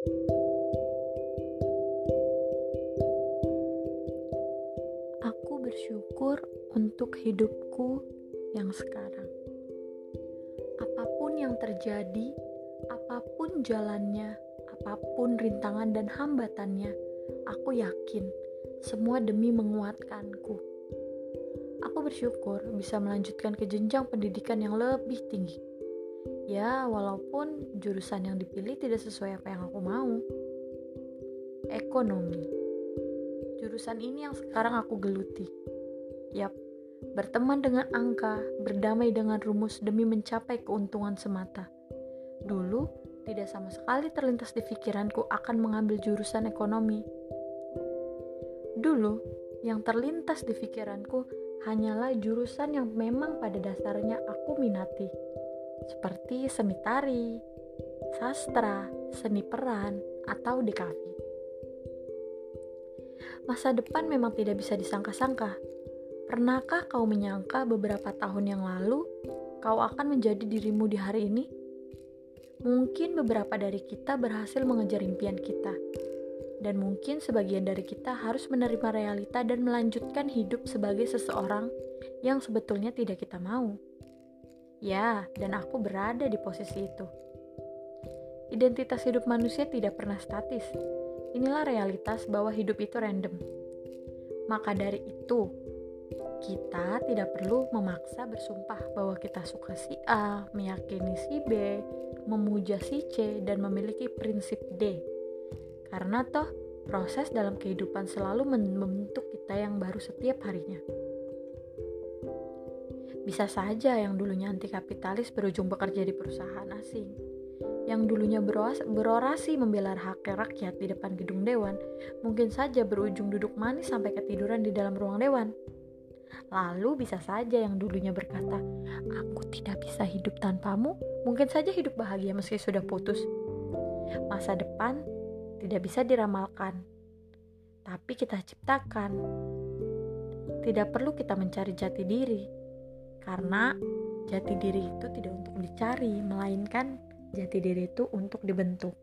Aku bersyukur untuk hidupku yang sekarang. Apa pun yang terjadi, apa pun jalannya, apa pun rintangan dan hambatannya, aku yakin semua demi menguatkanku. Aku bersyukur bisa melanjutkan ke jenjang pendidikan yang lebih tinggi. Ya, walaupun jurusan yang dipilih tidak sesuai apa yang aku mau. Ekonomi jurusan ini yang sekarang aku geluti. Yap, berteman dengan angka, berdamai dengan rumus demi mencapai keuntungan semata. Dulu, tidak sama sekali terlintas di pikiranku akan mengambil jurusan ekonomi. Dulu, yang terlintas di pikiranku hanyalah jurusan yang memang pada dasarnya aku minati, seperti seni tari, sastra, seni peran, atau DKV. Masa depan memang tidak bisa disangka-sangka. Pernahkah kau menyangka beberapa tahun yang lalu kau akan menjadi dirimu di hari ini? Mungkin beberapa dari kita berhasil mengejar impian kita, dan mungkin sebagian dari kita harus menerima realita dan melanjutkan hidup sebagai seseorang yang sebetulnya tidak kita mau. Ya, dan aku berada di posisi itu. Identitas hidup manusia tidak pernah statis, Inilah realitas bahwa hidup itu random. Maka dari itu, kita tidak perlu memaksa bersumpah bahwa kita suka si A, meyakini si B, memuja si C, dan memiliki prinsip D. Karena toh, proses dalam kehidupan selalu membentuk kita yang baru setiap harinya. Bisa saja yang dulunya anti kapitalis berujung bekerja di perusahaan asing yang dulunya berorasi membela hak rakyat di depan gedung dewan, mungkin saja berujung duduk manis sampai ketiduran di dalam ruang dewan. Lalu bisa saja yang dulunya berkata, "Aku tidak bisa hidup tanpamu," mungkin saja hidup bahagia meski sudah putus. Masa depan tidak bisa diramalkan, tapi kita ciptakan. Tidak perlu kita mencari jati diri, karena jati diri itu tidak untuk dicari, melainkan jati diri itu untuk dibentuk.